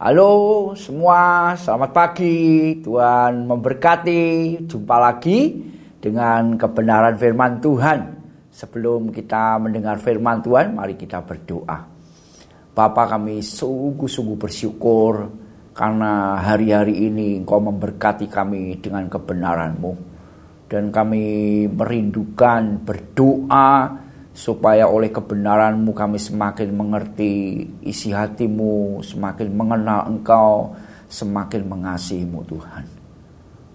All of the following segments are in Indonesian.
Halo semua, selamat pagi. Tuhan memberkati. Jumpa lagi dengan kebenaran firman Tuhan. Sebelum kita mendengar firman Tuhan, mari kita berdoa. Bapa kami sungguh-sungguh bersyukur karena hari-hari ini Engkau memberkati kami dengan kebenaran-Mu. Dan kami merindukan berdoa supaya oleh kebenaranmu kami semakin mengerti isi hatimu, semakin mengenal engkau, semakin mengasihimu Tuhan.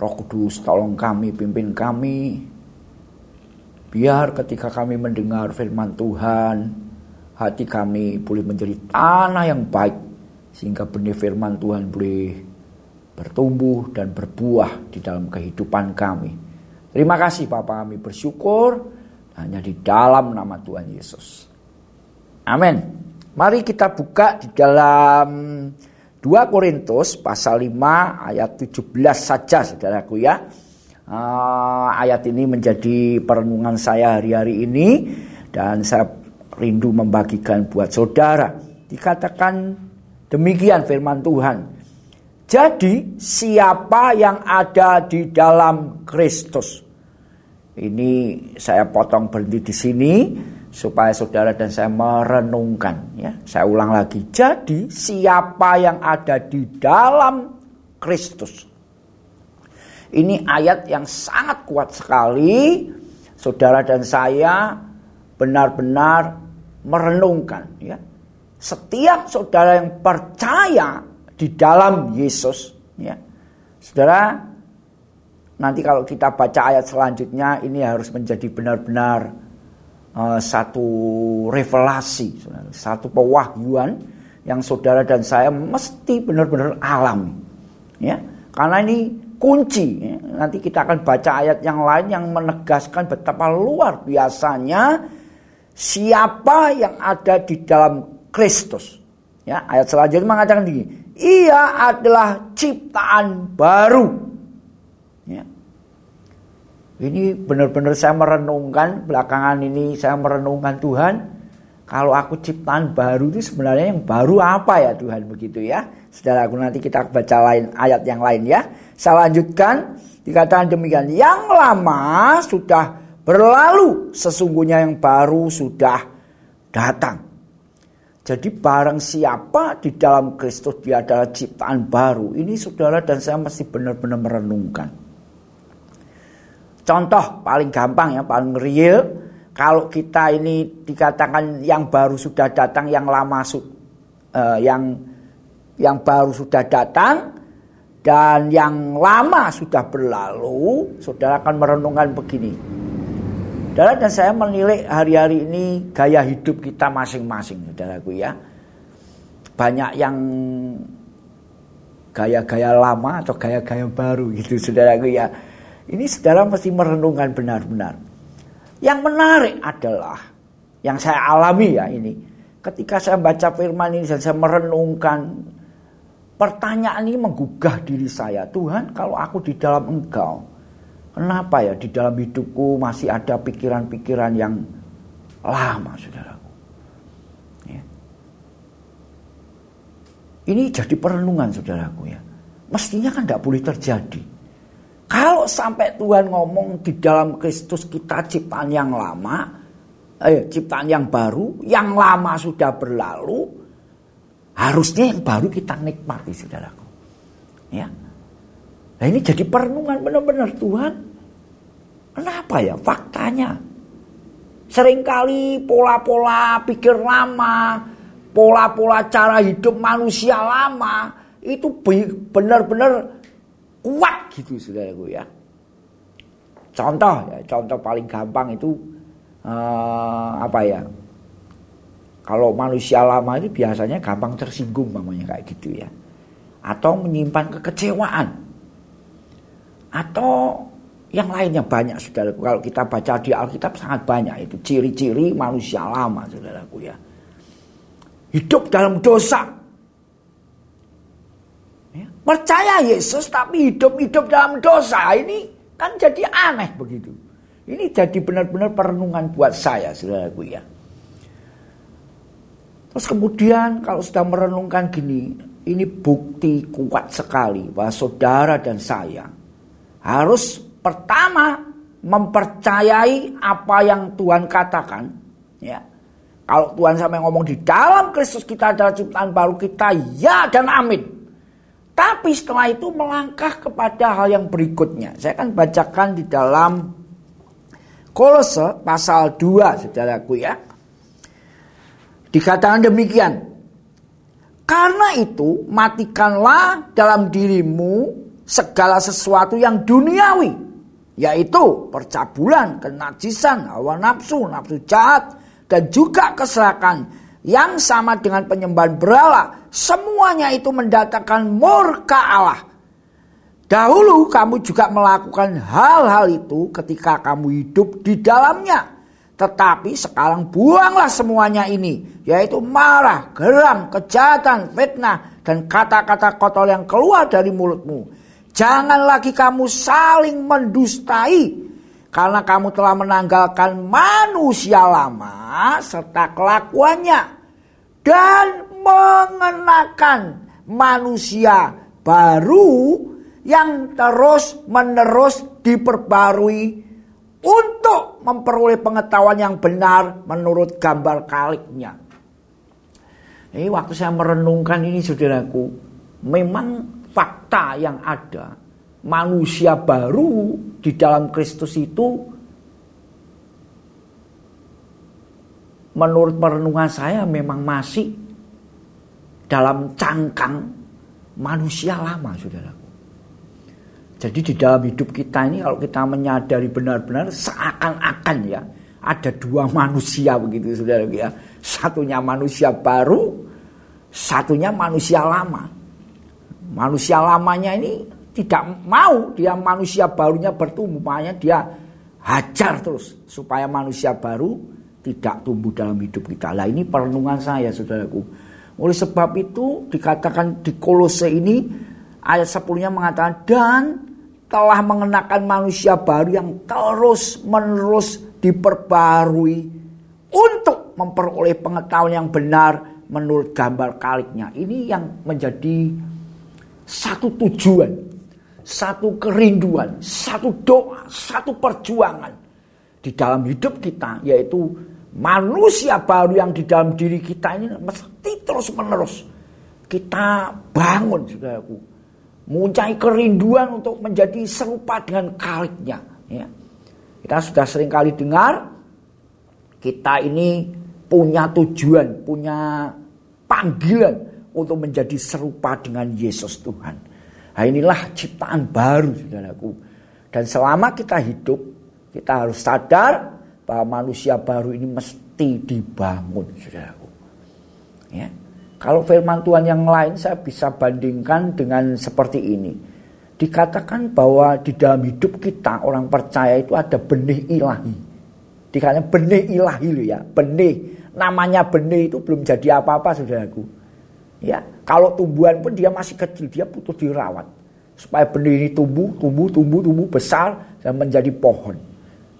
Roh Kudus tolong kami, pimpin kami. Biar ketika kami mendengar firman Tuhan, hati kami boleh menjadi tanah yang baik. Sehingga benih firman Tuhan boleh bertumbuh dan berbuah di dalam kehidupan kami. Terima kasih Bapak kami bersyukur. Hanya di dalam nama Tuhan Yesus. Amin. Mari kita buka di dalam 2 Korintus pasal 5 ayat 17 saja saudaraku ya. Uh, ayat ini menjadi perenungan saya hari-hari ini dan saya rindu membagikan buat saudara. Dikatakan demikian firman Tuhan. Jadi siapa yang ada di dalam Kristus ini saya potong berhenti di sini supaya saudara dan saya merenungkan ya. Saya ulang lagi. Jadi siapa yang ada di dalam Kristus? Ini ayat yang sangat kuat sekali. Saudara dan saya benar-benar merenungkan ya. Setiap saudara yang percaya di dalam Yesus ya. Saudara nanti kalau kita baca ayat selanjutnya ini harus menjadi benar-benar uh, satu revelasi, satu pewahyuan yang saudara dan saya mesti benar-benar alami. Ya, karena ini kunci. Ya. Nanti kita akan baca ayat yang lain yang menegaskan betapa luar biasanya siapa yang ada di dalam Kristus. Ya, ayat selanjutnya mengatakan begini, ia adalah ciptaan baru. Ini benar-benar saya merenungkan belakangan ini saya merenungkan Tuhan. Kalau aku ciptaan baru itu sebenarnya yang baru apa ya Tuhan begitu ya. Saudara aku nanti kita baca lain ayat yang lain ya. Saya lanjutkan dikatakan demikian. Yang lama sudah berlalu sesungguhnya yang baru sudah datang. Jadi barang siapa di dalam Kristus dia adalah ciptaan baru. Ini saudara dan saya mesti benar-benar merenungkan. Contoh paling gampang ya, paling real. Kalau kita ini dikatakan yang baru sudah datang, yang lama su, uh, yang yang baru sudah datang dan yang lama sudah berlalu, saudara akan merenungkan begini. Saudara dan saya menilai hari-hari ini gaya hidup kita masing-masing, saudaraku ya. Banyak yang gaya-gaya lama atau gaya-gaya baru gitu, saudaraku ya ini saudara mesti merenungkan benar-benar. Yang menarik adalah yang saya alami ya ini. Ketika saya baca firman ini dan saya merenungkan pertanyaan ini menggugah diri saya. Tuhan kalau aku di dalam engkau. Kenapa ya di dalam hidupku masih ada pikiran-pikiran yang lama saudaraku. Ya. Ini jadi perenungan saudaraku ya. Mestinya kan tidak boleh terjadi. Kalau sampai Tuhan ngomong di dalam Kristus kita ciptaan yang lama, eh, ciptaan yang baru, yang lama sudah berlalu, harusnya yang baru kita nikmati, saudaraku. Ya. Nah ini jadi perenungan benar-benar Tuhan. Kenapa ya faktanya? Seringkali pola-pola pikir lama, pola-pola cara hidup manusia lama, itu benar-benar kuat gitu saudaraku ya. Contoh ya, contoh paling gampang itu uh, apa ya? Kalau manusia lama itu biasanya gampang tersinggung namanya kayak gitu ya. Atau menyimpan kekecewaan. Atau yang lainnya banyak saudaraku. Kalau kita baca di Alkitab sangat banyak itu ciri-ciri manusia lama saudaraku ya. Hidup dalam dosa, Percaya Yesus tapi hidup-hidup dalam dosa ini kan jadi aneh begitu. Ini jadi benar-benar perenungan buat saya saudaraku ya. Terus kemudian kalau sudah merenungkan gini, ini bukti kuat sekali bahwa saudara dan saya harus pertama mempercayai apa yang Tuhan katakan ya kalau Tuhan sampai ngomong di dalam Kristus kita adalah ciptaan baru kita ya dan amin tapi setelah itu melangkah kepada hal yang berikutnya saya akan bacakan di dalam Kolose pasal 2 saudaraku ya dikatakan demikian karena itu matikanlah dalam dirimu segala sesuatu yang duniawi. Yaitu percabulan, kenajisan, hawa nafsu, nafsu jahat, dan juga keserakan yang sama dengan penyembahan berhala. Semuanya itu mendatangkan murka Allah. Dahulu kamu juga melakukan hal-hal itu ketika kamu hidup di dalamnya. Tetapi sekarang buanglah semuanya ini, yaitu marah, geram, kejahatan, fitnah, dan kata-kata kotor yang keluar dari mulutmu. Jangan lagi kamu saling mendustai, karena kamu telah menanggalkan manusia lama serta kelakuannya, dan mengenakan manusia baru yang terus menerus diperbarui untuk memperoleh pengetahuan yang benar menurut gambar kaliknya. Ini waktu saya merenungkan ini saudaraku, memang fakta yang ada manusia baru di dalam Kristus itu menurut perenungan saya memang masih dalam cangkang manusia lama saudara. Jadi di dalam hidup kita ini kalau kita menyadari benar-benar seakan-akan ya ada dua manusia begitu saudara ya. Satunya manusia baru, satunya manusia lama. Manusia lamanya ini tidak mau dia manusia barunya bertumbuh, makanya dia hajar terus supaya manusia baru tidak tumbuh dalam hidup kita. Lah ini perenungan saya saudaraku. Oleh sebab itu dikatakan di kolose ini ayat 10-nya mengatakan dan telah mengenakan manusia baru yang terus menerus diperbarui untuk memperoleh pengetahuan yang benar menurut gambar kaliknya. Ini yang menjadi satu tujuan, satu kerinduan, satu doa, satu perjuangan di dalam hidup kita yaitu manusia baru yang di dalam diri kita ini mesti terus menerus kita bangun saudaraku Muncai kerinduan untuk menjadi serupa dengan kaliknya. Ya. Kita sudah sering kali dengar, kita ini punya tujuan, punya panggilan untuk menjadi serupa dengan Yesus Tuhan. Nah inilah ciptaan baru, saudaraku. Dan selama kita hidup, kita harus sadar bahwa manusia baru ini mesti dibangun, saudaraku. Ya. Kalau firman Tuhan yang lain saya bisa bandingkan dengan seperti ini. Dikatakan bahwa di dalam hidup kita orang percaya itu ada benih ilahi. Dikatakan benih ilahi loh ya, benih. Namanya benih itu belum jadi apa-apa saudaraku. Ya, kalau tumbuhan pun dia masih kecil, dia butuh dirawat. Supaya benih ini tumbuh, tumbuh, tumbuh, tumbuh besar dan menjadi pohon.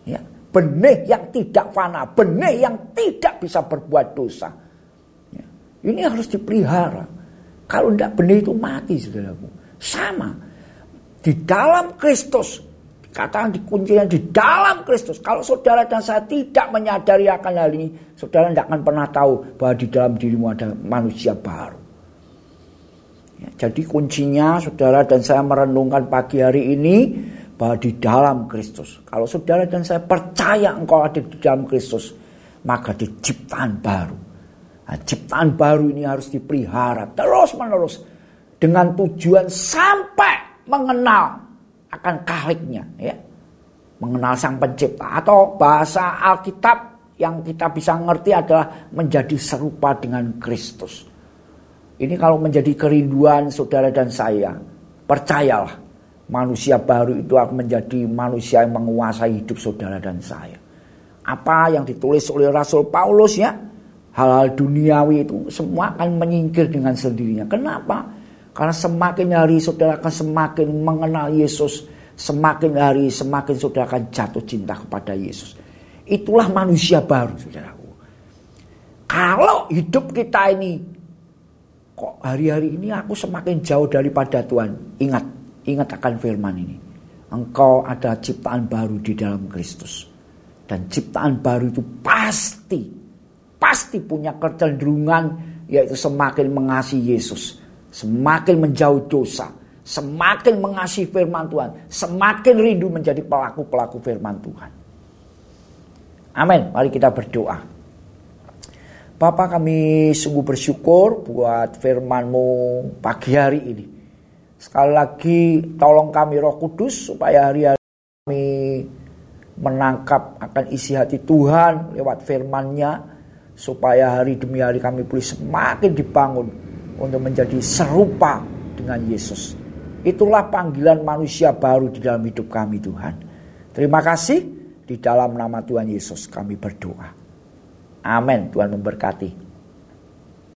Ya, benih yang tidak fana, benih yang tidak bisa berbuat dosa ini harus dipelihara. Kalau tidak benih itu mati saudaraku. Sama. Di dalam Kristus. Katakan di kuncinya di dalam Kristus. Kalau saudara dan saya tidak menyadari akan hal ini. Saudara tidak akan pernah tahu bahwa di dalam dirimu ada manusia baru. Ya, jadi kuncinya saudara dan saya merenungkan pagi hari ini. Bahwa di dalam Kristus. Kalau saudara dan saya percaya engkau ada di dalam Kristus. Maka diciptaan baru Nah, ciptaan baru ini harus dipelihara terus menerus dengan tujuan sampai mengenal akan kaliknya ya. Mengenal sang pencipta atau bahasa Alkitab yang kita bisa ngerti adalah menjadi serupa dengan Kristus. Ini kalau menjadi kerinduan saudara dan saya, percayalah manusia baru itu akan menjadi manusia yang menguasai hidup saudara dan saya. Apa yang ditulis oleh Rasul Paulus ya, hal-hal duniawi itu semua akan menyingkir dengan sendirinya. Kenapa? Karena semakin hari saudara akan semakin mengenal Yesus, semakin hari semakin saudara akan jatuh cinta kepada Yesus. Itulah manusia baru, saudaraku. Kalau hidup kita ini hari-hari ini aku semakin jauh daripada Tuhan. Ingat, ingat akan firman ini. Engkau ada ciptaan baru di dalam Kristus. Dan ciptaan baru itu pasti, pasti punya kecenderungan yaitu semakin mengasihi Yesus. Semakin menjauh dosa. Semakin mengasihi firman Tuhan. Semakin rindu menjadi pelaku-pelaku firman Tuhan. Amin. Mari kita berdoa. Bapak kami sungguh bersyukur buat firman-Mu pagi hari ini. Sekali lagi tolong kami roh kudus supaya hari-hari kami menangkap akan isi hati Tuhan lewat firman-Nya. Supaya hari demi hari kami boleh semakin dibangun untuk menjadi serupa dengan Yesus. Itulah panggilan manusia baru di dalam hidup kami Tuhan. Terima kasih di dalam nama Tuhan Yesus kami berdoa. Amin. Tuhan memberkati.